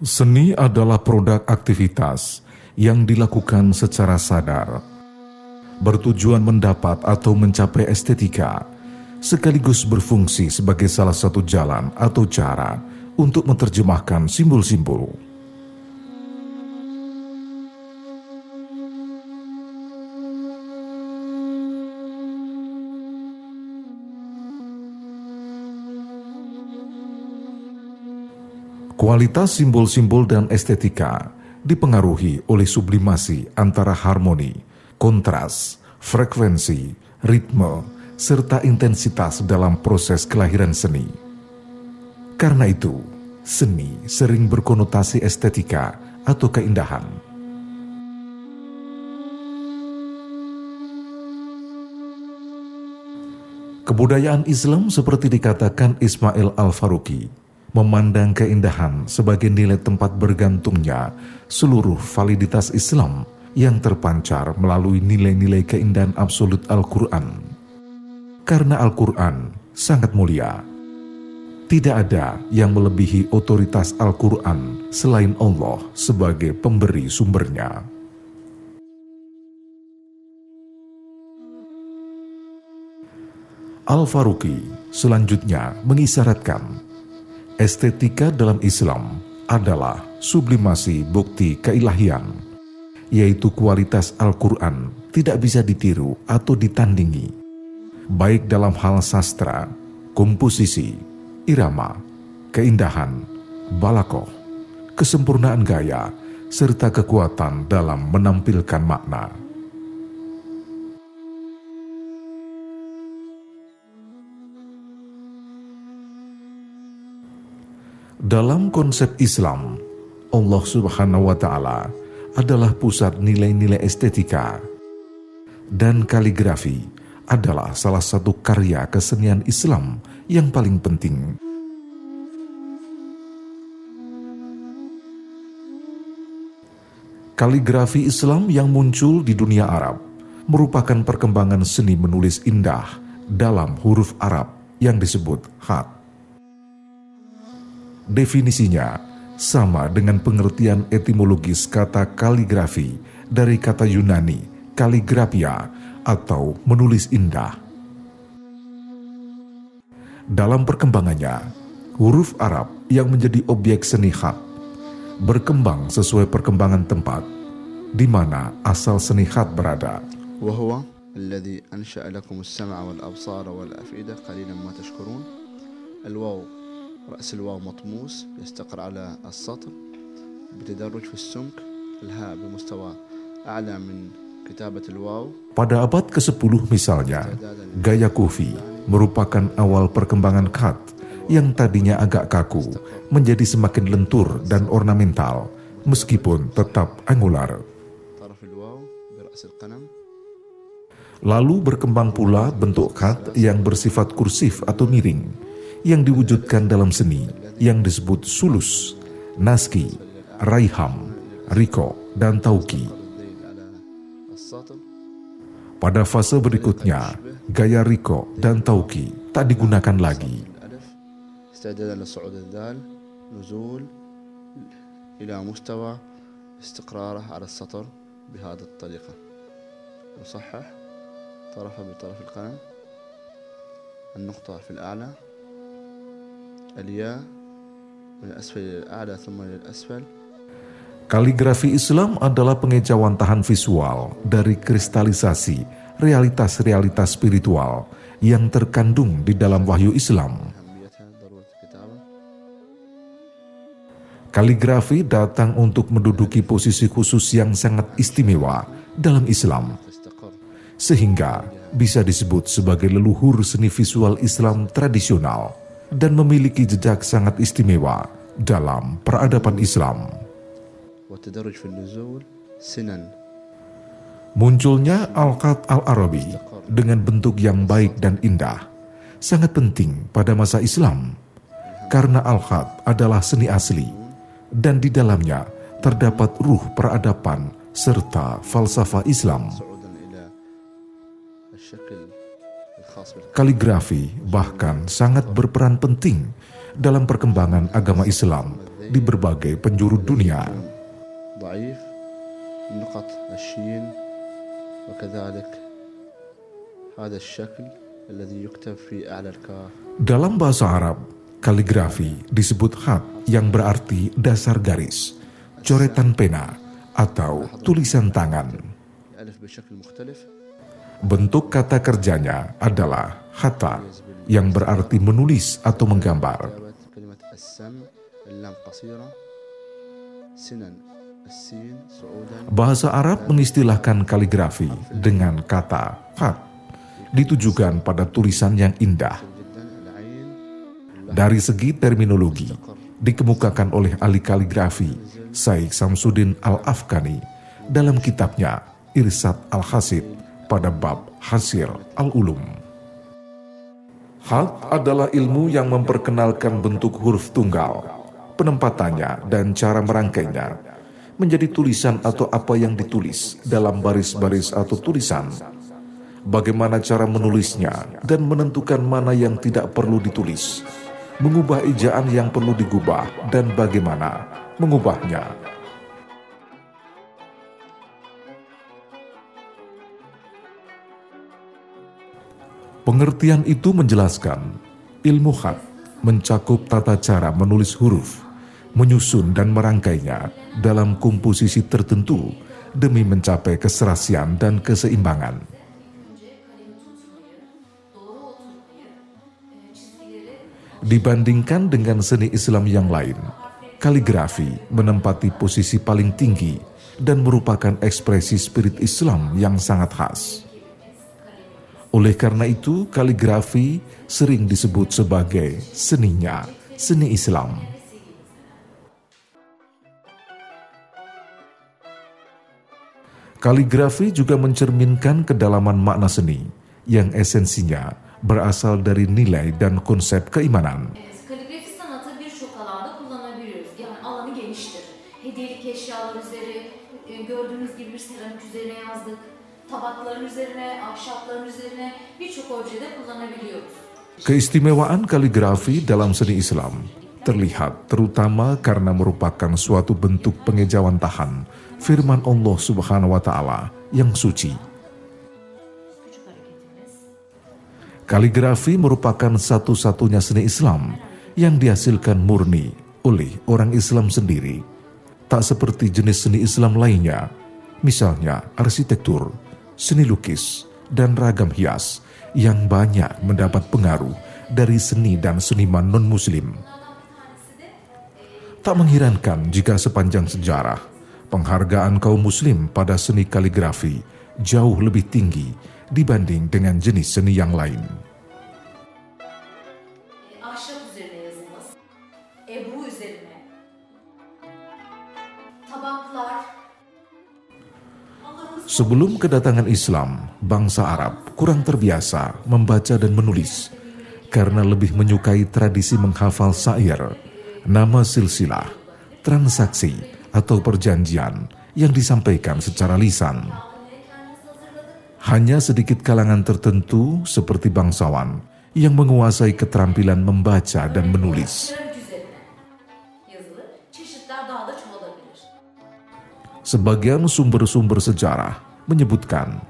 Seni adalah produk aktivitas yang dilakukan secara sadar, bertujuan mendapat atau mencapai estetika, sekaligus berfungsi sebagai salah satu jalan atau cara untuk menerjemahkan simbol-simbol. Kualitas simbol-simbol dan estetika dipengaruhi oleh sublimasi antara harmoni, kontras, frekuensi, ritme, serta intensitas dalam proses kelahiran seni. Karena itu, seni sering berkonotasi estetika atau keindahan. Kebudayaan Islam seperti dikatakan Ismail Al-Faruqi memandang keindahan sebagai nilai tempat bergantungnya seluruh validitas Islam yang terpancar melalui nilai-nilai keindahan absolut Al-Quran. Karena Al-Quran sangat mulia. Tidak ada yang melebihi otoritas Al-Quran selain Allah sebagai pemberi sumbernya. Al-Faruqi selanjutnya mengisyaratkan Estetika dalam Islam adalah sublimasi bukti keilahian, yaitu kualitas Al-Quran tidak bisa ditiru atau ditandingi, baik dalam hal sastra, komposisi, irama, keindahan, balakoh, kesempurnaan gaya, serta kekuatan dalam menampilkan makna. Dalam konsep Islam, Allah Subhanahu wa Ta'ala adalah pusat nilai-nilai estetika, dan kaligrafi adalah salah satu karya kesenian Islam yang paling penting. Kaligrafi Islam yang muncul di dunia Arab merupakan perkembangan seni menulis indah dalam huruf Arab yang disebut khat. Definisinya sama dengan pengertian etimologis kata kaligrafi dari kata Yunani kaligrafia atau menulis indah. Dalam perkembangannya, huruf Arab yang menjadi objek seni khat berkembang sesuai perkembangan tempat di mana asal seni khat berada. وهو الذي أنشأ لكم السمع والأبصار والأفئدة قليلا ما تشكرون الواو رأس الواو مطموس يستقر على السطر بتدرج في السمك الهاء بمستوى أعلى من كتابة الواو Pada abad ke-10 misalnya, gaya kufi merupakan awal perkembangan khat yang tadinya agak kaku menjadi semakin lentur dan ornamental meskipun tetap angular. Lalu berkembang pula bentuk khat yang bersifat kursif atau miring yang diwujudkan dalam seni yang disebut sulus, naski, raiham, riko, dan tauki. Pada fase berikutnya, gaya riko dan tauki tak digunakan lagi. إلى مستوى استقراره على السطر بهذه الطريقة نصحح طرفه بطرف القلم النقطة في الأعلى الياء من الأسفل إلى الأعلى ثم للأسفل Kaligrafi Islam adalah pengejauhan tahan visual dari kristalisasi realitas-realitas spiritual yang terkandung di dalam wahyu Islam. Kaligrafi datang untuk menduduki posisi khusus yang sangat istimewa dalam Islam, sehingga bisa disebut sebagai leluhur seni visual Islam tradisional dan memiliki jejak sangat istimewa dalam peradaban Islam. Munculnya Al-Qat Al-Arabi dengan bentuk yang baik dan indah sangat penting pada masa Islam karena Al-Qat adalah seni asli dan di dalamnya terdapat ruh peradaban serta falsafah Islam. Kaligrafi bahkan sangat berperan penting dalam perkembangan agama Islam di berbagai penjuru dunia. Dalam bahasa Arab, kaligrafi disebut hat yang berarti dasar garis, coretan pena, atau tulisan tangan. Bentuk kata kerjanya adalah hata yang berarti menulis atau menggambar. Bahasa Arab mengistilahkan kaligrafi dengan kata fat, ditujukan pada tulisan yang indah. Dari segi terminologi, dikemukakan oleh ahli kaligrafi Syekh Samsudin Al-Afghani dalam kitabnya Irsat Al-Hasid pada bab Hasil Al-Ulum. Had adalah ilmu yang memperkenalkan bentuk huruf tunggal, penempatannya dan cara merangkainya menjadi tulisan atau apa yang ditulis dalam baris-baris atau tulisan. Bagaimana cara menulisnya dan menentukan mana yang tidak perlu ditulis, mengubah ejaan yang perlu digubah dan bagaimana mengubahnya. Pengertian itu menjelaskan ilmu khat mencakup tata cara menulis huruf, menyusun dan merangkainya dalam komposisi tertentu demi mencapai keserasian dan keseimbangan. Dibandingkan dengan seni Islam yang lain, kaligrafi menempati posisi paling tinggi dan merupakan ekspresi spirit Islam yang sangat khas. Oleh karena itu, kaligrafi sering disebut sebagai seninya, seni Islam. Kaligrafi juga mencerminkan kedalaman makna seni yang esensinya berasal dari nilai dan konsep keimanan. Keistimewaan kaligrafi dalam seni Islam terlihat terutama karena merupakan suatu bentuk pengejawantahan firman Allah Subhanahu wa taala yang suci. Kaligrafi merupakan satu-satunya seni Islam yang dihasilkan murni oleh orang Islam sendiri. Tak seperti jenis seni Islam lainnya, misalnya arsitektur, seni lukis, dan ragam hias yang banyak mendapat pengaruh dari seni dan seniman non-muslim. Tak mengherankan jika sepanjang sejarah, penghargaan kaum muslim pada seni kaligrafi jauh lebih tinggi dibanding dengan jenis seni yang lain. Sebelum kedatangan Islam, bangsa Arab kurang terbiasa membaca dan menulis karena lebih menyukai tradisi menghafal syair, nama silsilah, transaksi, atau perjanjian yang disampaikan secara lisan. Hanya sedikit kalangan tertentu seperti bangsawan yang menguasai keterampilan membaca dan menulis. Sebagian sumber-sumber sejarah menyebutkan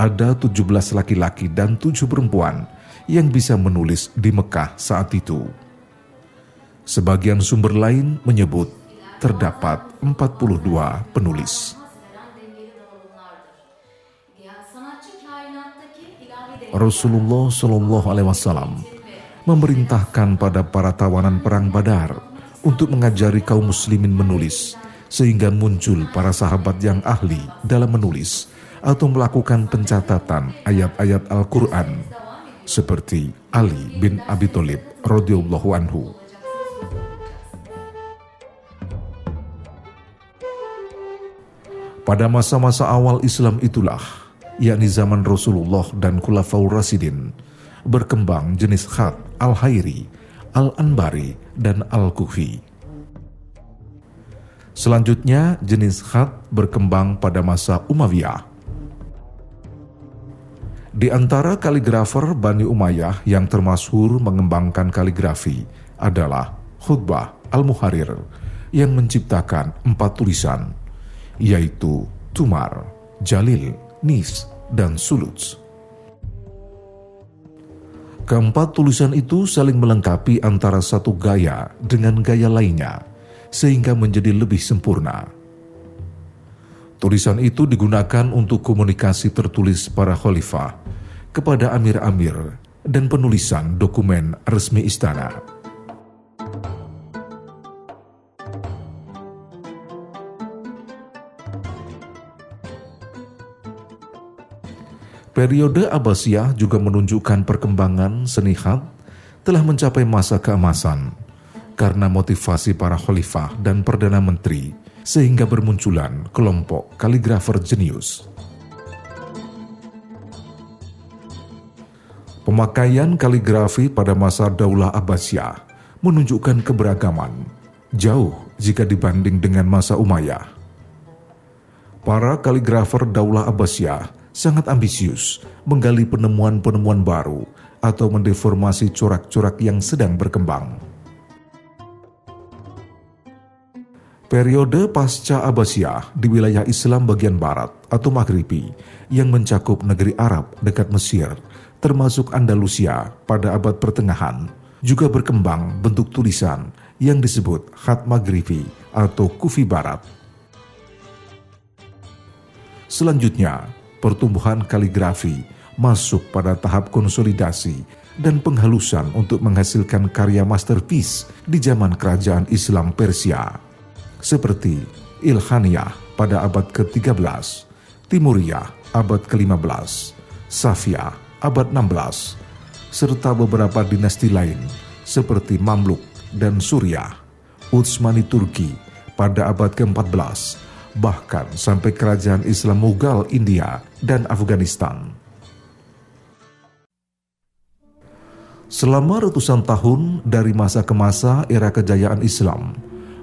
ada 17 laki-laki dan 7 perempuan yang bisa menulis di Mekah saat itu. Sebagian sumber lain menyebut terdapat 42 penulis. Rasulullah Shallallahu Alaihi Wasallam memerintahkan pada para tawanan perang Badar untuk mengajari kaum muslimin menulis sehingga muncul para sahabat yang ahli dalam menulis atau melakukan pencatatan ayat-ayat Al-Quran seperti Ali bin Abi Thalib radhiyallahu anhu. Pada masa-masa awal Islam itulah, yakni zaman Rasulullah dan Khulafaur Rasidin, berkembang jenis khat Al-Hairi, Al-Anbari, dan Al-Kufi. Selanjutnya, jenis khat berkembang pada masa Umayyah. Di antara kaligrafer Bani Umayyah yang termasyhur mengembangkan kaligrafi adalah Khutbah Al-Muharir yang menciptakan empat tulisan, yaitu Tumar, Jalil, Nis, dan Suluts. Keempat tulisan itu saling melengkapi antara satu gaya dengan gaya lainnya, sehingga menjadi lebih sempurna. Tulisan itu digunakan untuk komunikasi tertulis para khalifah kepada amir-amir dan penulisan dokumen resmi istana. Periode Abbasiyah juga menunjukkan perkembangan seni khat telah mencapai masa keemasan karena motivasi para khalifah dan perdana menteri sehingga bermunculan kelompok kaligrafer jenius. Pemakaian kaligrafi pada masa Daulah Abbasiyah menunjukkan keberagaman, jauh jika dibanding dengan masa Umayyah. Para kaligrafer Daulah Abbasiyah sangat ambisius menggali penemuan-penemuan baru atau mendeformasi corak-corak yang sedang berkembang. Periode pasca Abbasiyah di wilayah Islam bagian barat atau Maghribi yang mencakup negeri Arab dekat Mesir, termasuk Andalusia pada abad pertengahan, juga berkembang bentuk tulisan yang disebut khat Maghribi atau Kufi Barat. Selanjutnya, pertumbuhan kaligrafi masuk pada tahap konsolidasi dan penghalusan untuk menghasilkan karya masterpiece di zaman kerajaan Islam Persia, seperti Ilhaniyah pada abad ke-13, Timuriyah abad ke-15, Safia abad 16, serta beberapa dinasti lain seperti Mamluk dan Suriah, Utsmani Turki pada abad ke-14, bahkan sampai kerajaan Islam Mughal India dan Afghanistan. Selama ratusan tahun dari masa ke masa era kejayaan Islam,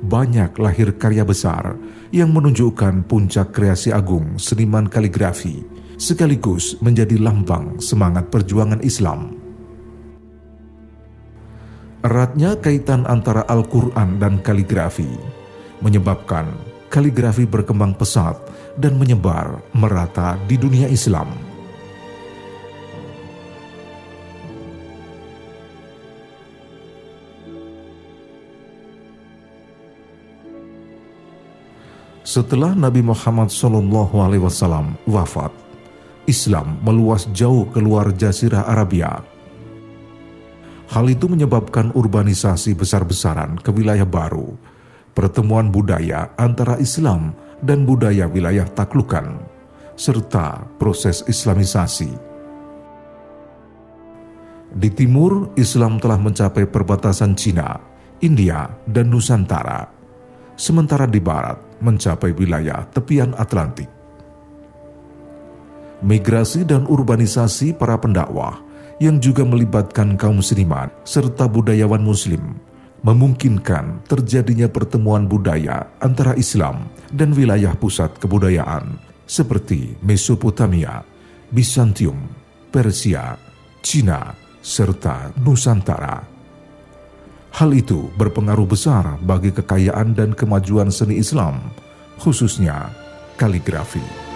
banyak lahir karya besar yang menunjukkan puncak kreasi agung seniman kaligrafi, sekaligus menjadi lambang semangat perjuangan Islam. Eratnya kaitan antara Al-Quran dan kaligrafi menyebabkan kaligrafi berkembang pesat dan menyebar merata di dunia Islam. Setelah Nabi Muhammad SAW wafat, Islam meluas jauh keluar Jazirah Arabia. Hal itu menyebabkan urbanisasi besar-besaran ke wilayah baru, pertemuan budaya antara Islam dan budaya wilayah taklukan, serta proses Islamisasi. Di timur, Islam telah mencapai perbatasan Cina, India, dan Nusantara, sementara di barat mencapai wilayah tepian Atlantik. Migrasi dan urbanisasi para pendakwah yang juga melibatkan kaum muslimat serta budayawan muslim memungkinkan terjadinya pertemuan budaya antara Islam dan wilayah pusat kebudayaan seperti Mesopotamia, Bizantium, Persia, Cina, serta Nusantara. Hal itu berpengaruh besar bagi kekayaan dan kemajuan seni Islam, khususnya kaligrafi.